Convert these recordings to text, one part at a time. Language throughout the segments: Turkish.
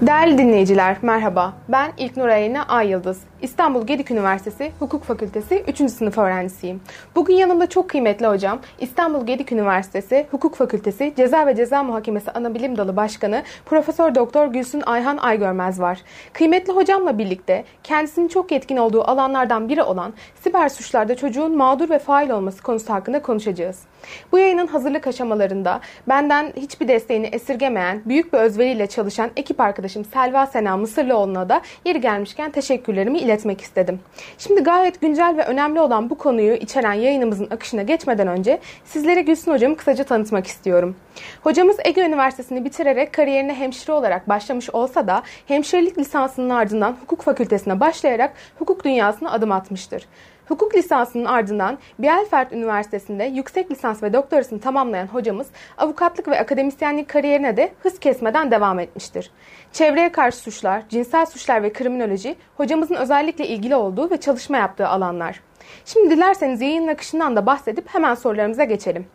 Değerli dinleyiciler merhaba. Ben İlknur Ayna Ay Yıldız. İstanbul Gedik Üniversitesi Hukuk Fakültesi 3. sınıf öğrencisiyim. Bugün yanımda çok kıymetli hocam İstanbul Gedik Üniversitesi Hukuk Fakültesi Ceza ve Ceza Muhakemesi Anabilim Dalı Başkanı Profesör Doktor Gülsün Ayhan Aygörmez var. Kıymetli hocamla birlikte kendisinin çok yetkin olduğu alanlardan biri olan siber suçlarda çocuğun mağdur ve fail olması konusu hakkında konuşacağız. Bu yayının hazırlık aşamalarında benden hiçbir desteğini esirgemeyen, büyük bir özveriyle çalışan ekip arkadaşım Selva Sena Mısırlıoğlu'na da yeri gelmişken teşekkürlerimi iletmek istedim. Şimdi gayet güncel ve önemli olan bu konuyu içeren yayınımızın akışına geçmeden önce sizlere Gülsün Hocam'ı kısaca tanıtmak istiyorum. Hocamız Ege Üniversitesi'ni bitirerek kariyerine hemşire olarak başlamış olsa da hemşirelik lisansının ardından hukuk fakültesine başlayarak hukuk dünyasına adım atmıştır. Hukuk lisansının ardından Bielefeld Üniversitesi'nde yüksek lisans ve doktorasını tamamlayan hocamız avukatlık ve akademisyenlik kariyerine de hız kesmeden devam etmiştir. Çevreye karşı suçlar, cinsel suçlar ve kriminoloji hocamızın özellikle ilgili olduğu ve çalışma yaptığı alanlar. Şimdi dilerseniz yayın akışından da bahsedip hemen sorularımıza geçelim.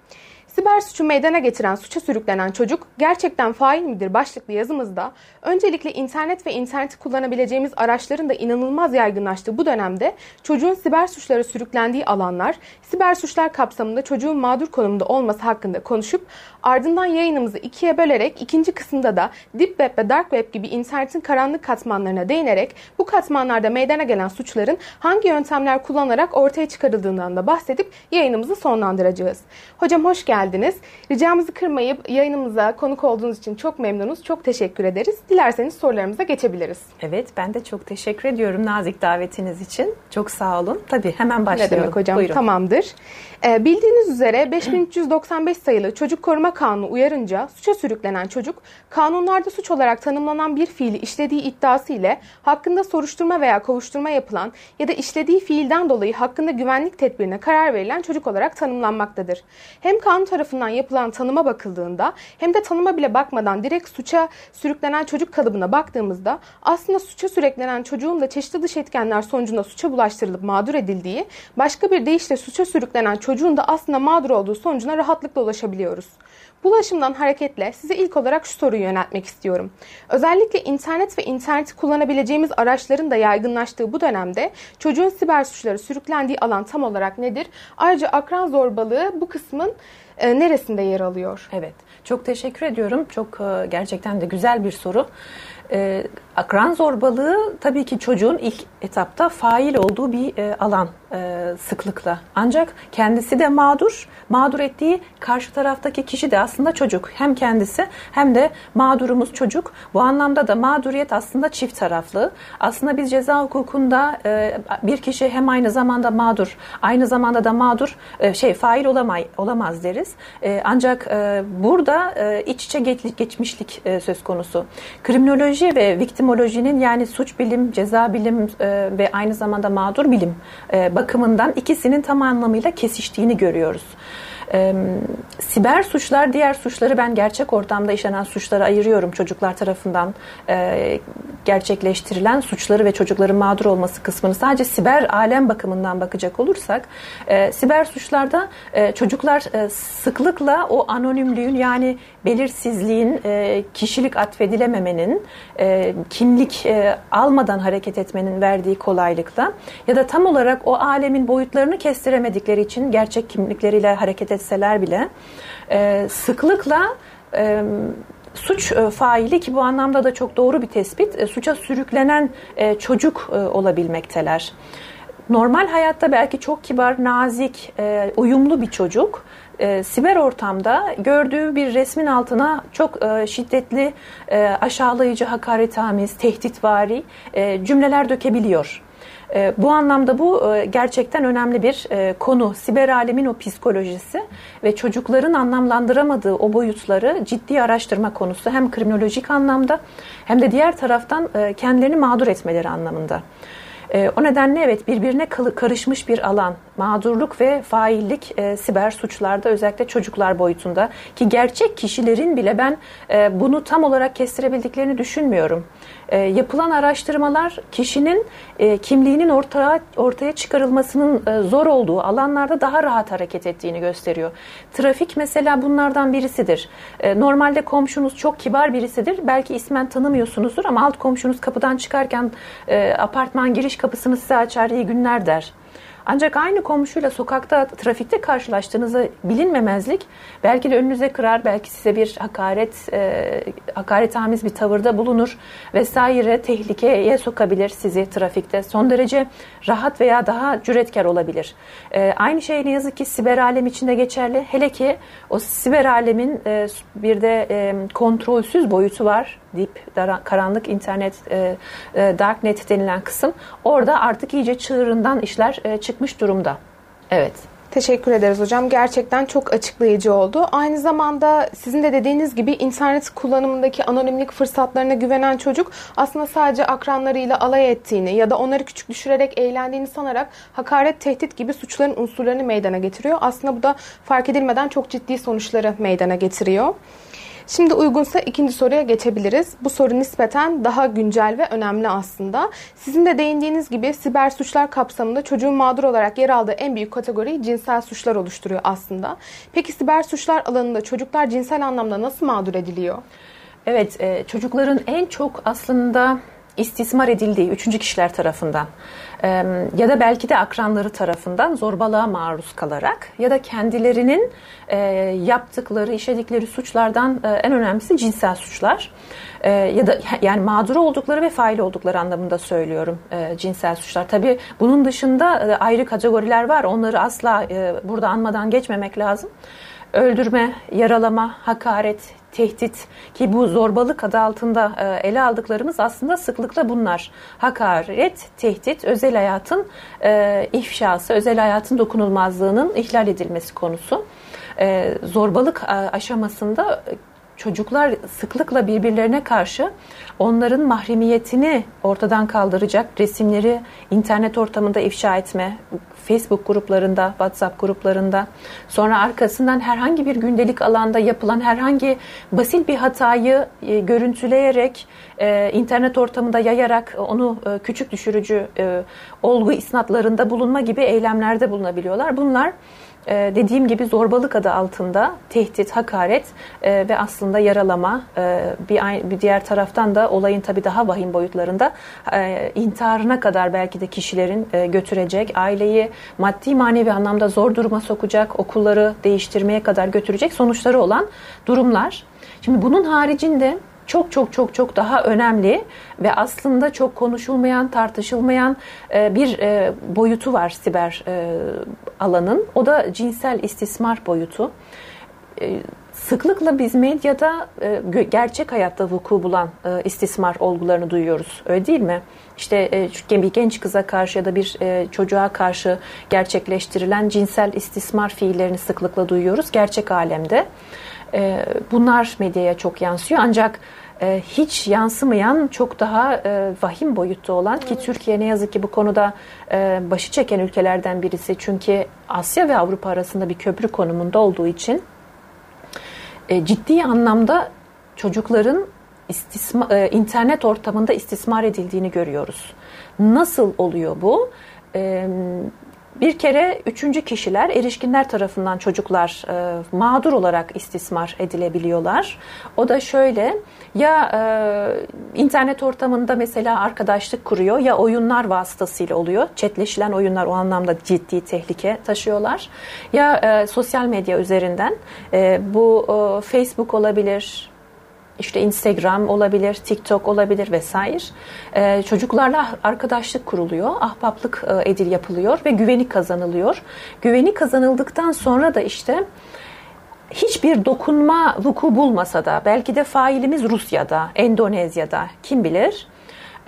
Siber suçu meydana getiren, suça sürüklenen çocuk gerçekten fail midir başlıklı yazımızda öncelikle internet ve interneti kullanabileceğimiz araçların da inanılmaz yaygınlaştığı bu dönemde çocuğun siber suçlara sürüklendiği alanlar, siber suçlar kapsamında çocuğun mağdur konumunda olması hakkında konuşup ardından yayınımızı ikiye bölerek ikinci kısımda da Deep Web ve Dark Web gibi internetin karanlık katmanlarına değinerek bu katmanlarda meydana gelen suçların hangi yöntemler kullanarak ortaya çıkarıldığından da bahsedip yayınımızı sonlandıracağız. Hocam hoş geldiniz geldiniz. Ricamızı kırmayıp yayınımıza konuk olduğunuz için çok memnunuz. Çok teşekkür ederiz. Dilerseniz sorularımıza geçebiliriz. Evet ben de çok teşekkür ediyorum nazik davetiniz için. Çok sağ olun. Tabii hemen başlayalım. Ne demek hocam? Buyurun. Tamamdır. Ee, bildiğiniz üzere 5395 sayılı Çocuk Koruma Kanunu uyarınca suça sürüklenen çocuk kanunlarda suç olarak tanımlanan bir fiili işlediği iddiası ile hakkında soruşturma veya kovuşturma yapılan ya da işlediği fiilden dolayı hakkında güvenlik tedbirine karar verilen çocuk olarak tanımlanmaktadır. Hem kanun tarafından yapılan tanıma bakıldığında hem de tanıma bile bakmadan direkt suça sürüklenen çocuk kalıbına baktığımızda aslında suça sürüklenen çocuğun da çeşitli dış etkenler sonucunda suça bulaştırılıp mağdur edildiği, başka bir deyişle suça sürüklenen çocuğun da aslında mağdur olduğu sonucuna rahatlıkla ulaşabiliyoruz. Bulaşımdan hareketle size ilk olarak şu soruyu yöneltmek istiyorum. Özellikle internet ve interneti kullanabileceğimiz araçların da yaygınlaştığı bu dönemde çocuğun siber suçları sürüklendiği alan tam olarak nedir? Ayrıca akran zorbalığı bu kısmın e, neresinde yer alıyor? Evet, çok teşekkür ediyorum. Çok e, gerçekten de güzel bir soru. E, akran zorbalığı tabii ki çocuğun ilk etapta fail olduğu bir e, alan e, sıklıkla. Ancak kendisi de mağdur, mağdur ettiği karşı taraftaki kişi de aslında çocuk. Hem kendisi hem de mağdurumuz çocuk. Bu anlamda da mağduriyet aslında çift taraflı. Aslında biz ceza hukukunda e, bir kişi hem aynı zamanda mağdur, aynı zamanda da mağdur e, şey fail olamay, olamaz deriz. E, ancak e, burada e, iç içe geç, geçmişlik e, söz konusu. Kriminoloji ve viktimolojinin yani suç bilim, ceza bilim e, ve aynı zamanda mağdur bilim e, bakımından ikisinin tam anlamıyla kesiştiğini görüyoruz. E, siber suçlar diğer suçları ben gerçek ortamda işlenen suçları ayırıyorum çocuklar tarafından. E, gerçekleştirilen suçları ve çocukların mağdur olması kısmını sadece siber alem bakımından bakacak olursak e, siber suçlarda e, çocuklar e, sıklıkla o anonimliğin yani belirsizliğin e, kişilik atfedilememenin e, kimlik e, almadan hareket etmenin verdiği kolaylıkla ya da tam olarak o alemin boyutlarını kestiremedikleri için gerçek kimlikleriyle hareket etseler bile e, sıklıkla e, suç e, faili ki bu anlamda da çok doğru bir tespit e, suça sürüklenen e, çocuk olabilmekteler. Normal hayatta belki çok kibar, nazik, uyumlu bir çocuk siber ortamda gördüğü bir resmin altına çok şiddetli, aşağılayıcı, hakaretamiz, tehditvari cümleler dökebiliyor. E, bu anlamda bu e, gerçekten önemli bir e, konu. Siber alemin o psikolojisi ve çocukların anlamlandıramadığı o boyutları ciddi araştırma konusu. Hem kriminolojik anlamda hem de diğer taraftan e, kendilerini mağdur etmeleri anlamında. O nedenle evet birbirine karışmış bir alan. Mağdurluk ve faillik e, siber suçlarda özellikle çocuklar boyutunda ki gerçek kişilerin bile ben e, bunu tam olarak kestirebildiklerini düşünmüyorum. E, yapılan araştırmalar kişinin e, kimliğinin ortaya ortaya çıkarılmasının e, zor olduğu alanlarda daha rahat hareket ettiğini gösteriyor. Trafik mesela bunlardan birisidir. E, normalde komşunuz çok kibar birisidir. Belki ismen tanımıyorsunuzdur ama alt komşunuz kapıdan çıkarken e, apartman giriş kapısını size açar iyi günler der. Ancak aynı komşuyla sokakta, trafikte karşılaştığınızda bilinmemezlik belki de önünüze kırar, belki size bir hakaret, e, hakaretamiz bir tavırda bulunur vesaire tehlikeye sokabilir sizi trafikte. Son derece rahat veya daha cüretkar olabilir. E, aynı şey ne yazık ki siber alem içinde geçerli. Hele ki o siber alemin e, bir de e, kontrolsüz boyutu var deep, karanlık internet, e, e, darknet denilen kısım orada artık iyice çığırından işler e, çıkmış durumda. Evet. Teşekkür ederiz hocam. Gerçekten çok açıklayıcı oldu. Aynı zamanda sizin de dediğiniz gibi internet kullanımındaki anonimlik fırsatlarına güvenen çocuk aslında sadece akranlarıyla alay ettiğini ya da onları küçük düşürerek eğlendiğini sanarak hakaret, tehdit gibi suçların unsurlarını meydana getiriyor. Aslında bu da fark edilmeden çok ciddi sonuçları meydana getiriyor. Şimdi uygunsa ikinci soruya geçebiliriz. Bu soru nispeten daha güncel ve önemli aslında. Sizin de değindiğiniz gibi siber suçlar kapsamında çocuğun mağdur olarak yer aldığı en büyük kategori cinsel suçlar oluşturuyor aslında. Peki siber suçlar alanında çocuklar cinsel anlamda nasıl mağdur ediliyor? Evet, e, çocukların en çok aslında istismar edildiği üçüncü kişiler tarafından ya da belki de akranları tarafından zorbalığa maruz kalarak ya da kendilerinin yaptıkları, işledikleri suçlardan en önemlisi cinsel suçlar ya da yani mağdur oldukları ve fail oldukları anlamında söylüyorum cinsel suçlar. Tabii bunun dışında ayrı kategoriler var. Onları asla burada anmadan geçmemek lazım öldürme, yaralama, hakaret, tehdit ki bu zorbalık adı altında e, ele aldıklarımız aslında sıklıkla bunlar. Hakaret, tehdit, özel hayatın e, ifşası, özel hayatın dokunulmazlığının ihlal edilmesi konusu. E, zorbalık aşamasında çocuklar sıklıkla birbirlerine karşı onların mahremiyetini ortadan kaldıracak resimleri internet ortamında ifşa etme, Facebook gruplarında, WhatsApp gruplarında, sonra arkasından herhangi bir gündelik alanda yapılan herhangi basit bir hatayı e, görüntüleyerek e, internet ortamında yayarak onu e, küçük düşürücü e, olgu isnatlarında bulunma gibi eylemlerde bulunabiliyorlar. Bunlar e, dediğim gibi zorbalık adı altında tehdit, hakaret e, ve aslında yaralama e, bir, diğer taraftan da olayın tabii daha vahim boyutlarında e, intiharına kadar belki de kişilerin götürecek, aileyi maddi manevi anlamda zor duruma sokacak, okulları değiştirmeye kadar götürecek sonuçları olan durumlar. Şimdi bunun haricinde çok çok çok çok daha önemli ve aslında çok konuşulmayan, tartışılmayan e, bir e, boyutu var siber e, alanın. O da cinsel istismar boyutu. Sıklıkla biz medyada gerçek hayatta vuku bulan istismar olgularını duyuyoruz. Öyle değil mi? İşte bir genç kıza karşı ya da bir çocuğa karşı gerçekleştirilen cinsel istismar fiillerini sıklıkla duyuyoruz gerçek alemde. E, bunlar medyaya çok yansıyor ancak e, hiç yansımayan çok daha e, vahim boyutta olan ki Türkiye ne yazık ki bu konuda başı çeken ülkelerden birisi çünkü Asya ve Avrupa arasında bir köprü konumunda olduğu için ciddi anlamda çocukların istisma, internet ortamında istismar edildiğini görüyoruz. Nasıl oluyor bu? Bir kere üçüncü kişiler, erişkinler tarafından çocuklar e, mağdur olarak istismar edilebiliyorlar. O da şöyle, ya e, internet ortamında mesela arkadaşlık kuruyor ya oyunlar vasıtasıyla oluyor. Çetleşilen oyunlar o anlamda ciddi tehlike taşıyorlar. Ya e, sosyal medya üzerinden e, bu e, Facebook olabilir, işte Instagram olabilir, TikTok olabilir vesaire. Ee, çocuklarla arkadaşlık kuruluyor, ahbaplık e, edil yapılıyor ve güveni kazanılıyor. Güveni kazanıldıktan sonra da işte hiçbir dokunma vuku bulmasa da belki de failimiz Rusya'da, Endonezya'da kim bilir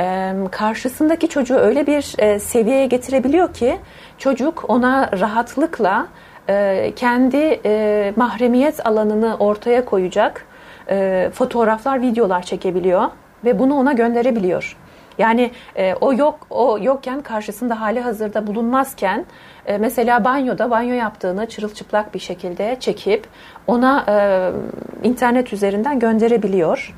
e, karşısındaki çocuğu öyle bir e, seviyeye getirebiliyor ki çocuk ona rahatlıkla e, kendi e, mahremiyet alanını ortaya koyacak e, fotoğraflar, videolar çekebiliyor ve bunu ona gönderebiliyor. Yani e, o yok o yokken karşısında hali hazırda bulunmazken e, mesela banyoda banyo yaptığını çırılçıplak bir şekilde çekip ona e, internet üzerinden gönderebiliyor.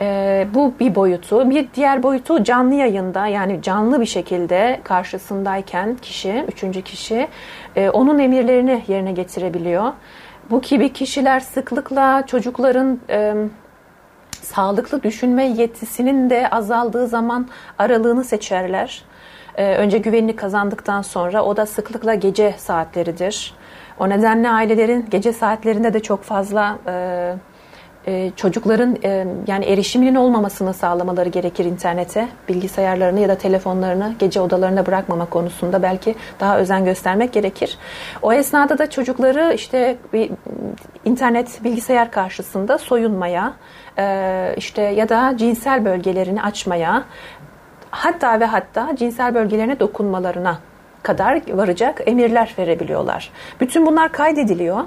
E, bu bir boyutu. Bir diğer boyutu canlı yayında yani canlı bir şekilde karşısındayken kişi, üçüncü kişi e, onun emirlerini yerine getirebiliyor. Bu gibi kişiler sıklıkla çocukların e, sağlıklı düşünme yetisinin de azaldığı zaman aralığını seçerler. E, önce güvenini kazandıktan sonra o da sıklıkla gece saatleridir. O nedenle ailelerin gece saatlerinde de çok fazla e, e, çocukların e, yani erişiminin olmamasını sağlamaları gerekir internete, bilgisayarlarını ya da telefonlarını gece odalarına bırakmama konusunda belki daha özen göstermek gerekir. O esnada da çocukları işte internet bilgisayar karşısında soyunmaya, e, işte ya da cinsel bölgelerini açmaya, hatta ve hatta cinsel bölgelerine dokunmalarına kadar varacak emirler verebiliyorlar. Bütün bunlar kaydediliyor.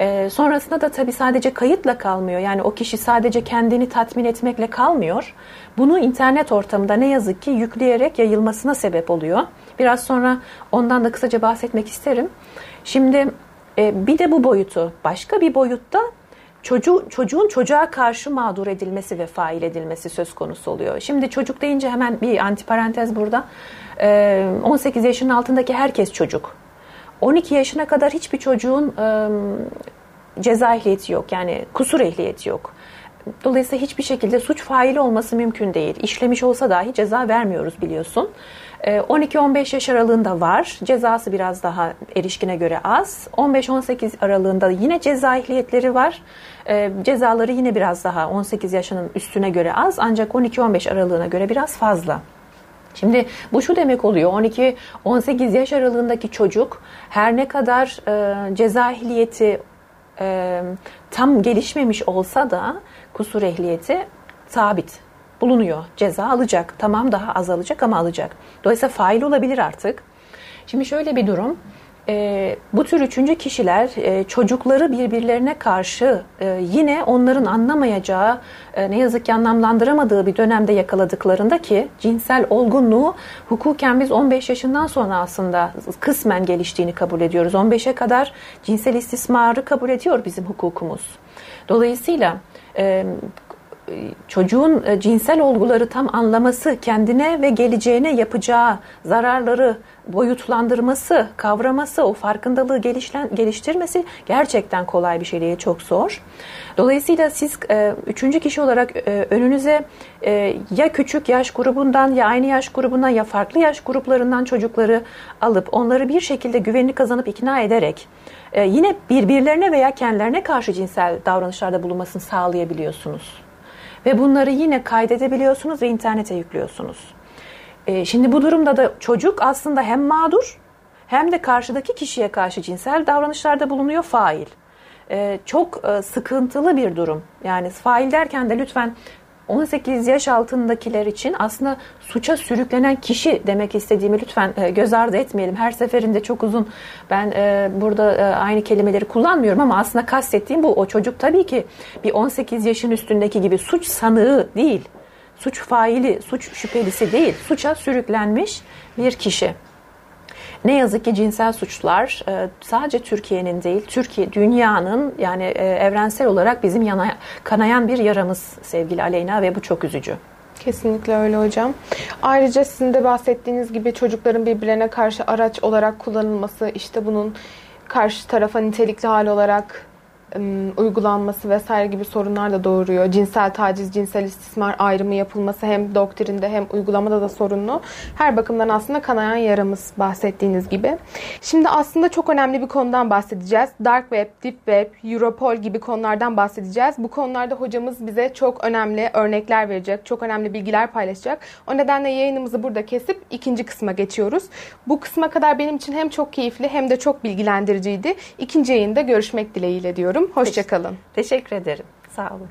E, sonrasında da tabii sadece kayıtla kalmıyor. Yani o kişi sadece kendini tatmin etmekle kalmıyor. Bunu internet ortamında ne yazık ki yükleyerek yayılmasına sebep oluyor. Biraz sonra ondan da kısaca bahsetmek isterim. Şimdi e, bir de bu boyutu, başka bir boyutta çocuğu, çocuğun çocuğa karşı mağdur edilmesi ve fail edilmesi söz konusu oluyor. Şimdi çocuk deyince hemen bir antiparantez burada. 18 ee, yaşının altındaki herkes çocuk. 12 yaşına kadar hiçbir çocuğun ceza ehliyeti yok. Yani kusur ehliyeti yok. Dolayısıyla hiçbir şekilde suç faili olması mümkün değil. İşlemiş olsa dahi ceza vermiyoruz biliyorsun. 12-15 ee, yaş aralığında var. Cezası biraz daha erişkine göre az. 15-18 aralığında yine ceza ehliyetleri var. Cezaları yine biraz daha 18 yaşının üstüne göre az ancak 12-15 aralığına göre biraz fazla. Şimdi bu şu demek oluyor 12-18 yaş aralığındaki çocuk her ne kadar e, ceza ehliyeti e, tam gelişmemiş olsa da kusur ehliyeti sabit bulunuyor. Ceza alacak. Tamam daha az alacak ama alacak. Dolayısıyla fail olabilir artık. Şimdi şöyle bir durum. E, bu tür üçüncü kişiler e, çocukları birbirlerine karşı e, yine onların anlamayacağı, e, ne yazık ki anlamlandıramadığı bir dönemde yakaladıklarında ki cinsel olgunluğu hukuken biz 15 yaşından sonra aslında kısmen geliştiğini kabul ediyoruz. 15'e kadar cinsel istismarı kabul ediyor bizim hukukumuz. Dolayısıyla e, çocuğun e, cinsel olguları tam anlaması, kendine ve geleceğine yapacağı zararları boyutlandırması, kavraması, o farkındalığı gelişlen, geliştirmesi gerçekten kolay bir şey değil, çok zor. Dolayısıyla siz e, üçüncü kişi olarak e, önünüze e, ya küçük yaş grubundan ya aynı yaş grubundan ya farklı yaş gruplarından çocukları alıp onları bir şekilde güvenini kazanıp ikna ederek e, yine birbirlerine veya kendilerine karşı cinsel davranışlarda bulunmasını sağlayabiliyorsunuz. Ve bunları yine kaydedebiliyorsunuz ve internete yüklüyorsunuz. E, şimdi bu durumda da çocuk aslında hem mağdur hem de karşıdaki kişiye karşı cinsel davranışlarda bulunuyor fail. E, çok e, sıkıntılı bir durum. Yani fail derken de lütfen 18 yaş altındakiler için aslında suça sürüklenen kişi demek istediğimi lütfen e, göz ardı etmeyelim. Her seferinde çok uzun ben e, burada e, aynı kelimeleri kullanmıyorum ama aslında kastettiğim bu. O çocuk tabii ki bir 18 yaşın üstündeki gibi suç sanığı değil. Suç faili, suç şüphelisi değil. Suça sürüklenmiş bir kişi. Ne yazık ki cinsel suçlar e, sadece Türkiye'nin değil, Türkiye, dünyanın yani e, evrensel olarak bizim yana, kanayan bir yaramız sevgili Aleyna ve bu çok üzücü. Kesinlikle öyle hocam. Ayrıca sizin de bahsettiğiniz gibi çocukların birbirlerine karşı araç olarak kullanılması, işte bunun karşı tarafa nitelikli hal olarak uygulanması vesaire gibi sorunlar da doğuruyor. Cinsel taciz, cinsel istismar ayrımı yapılması hem doktrinde hem uygulamada da sorunlu. Her bakımdan aslında kanayan yaramız bahsettiğiniz gibi. Şimdi aslında çok önemli bir konudan bahsedeceğiz. Dark Web, Deep Web, Europol gibi konulardan bahsedeceğiz. Bu konularda hocamız bize çok önemli örnekler verecek, çok önemli bilgiler paylaşacak. O nedenle yayınımızı burada kesip ikinci kısma geçiyoruz. Bu kısma kadar benim için hem çok keyifli hem de çok bilgilendiriciydi. İkinci yayında görüşmek dileğiyle diyorum. Hoşçakalın. Teşekkür ederim. Sağ olun.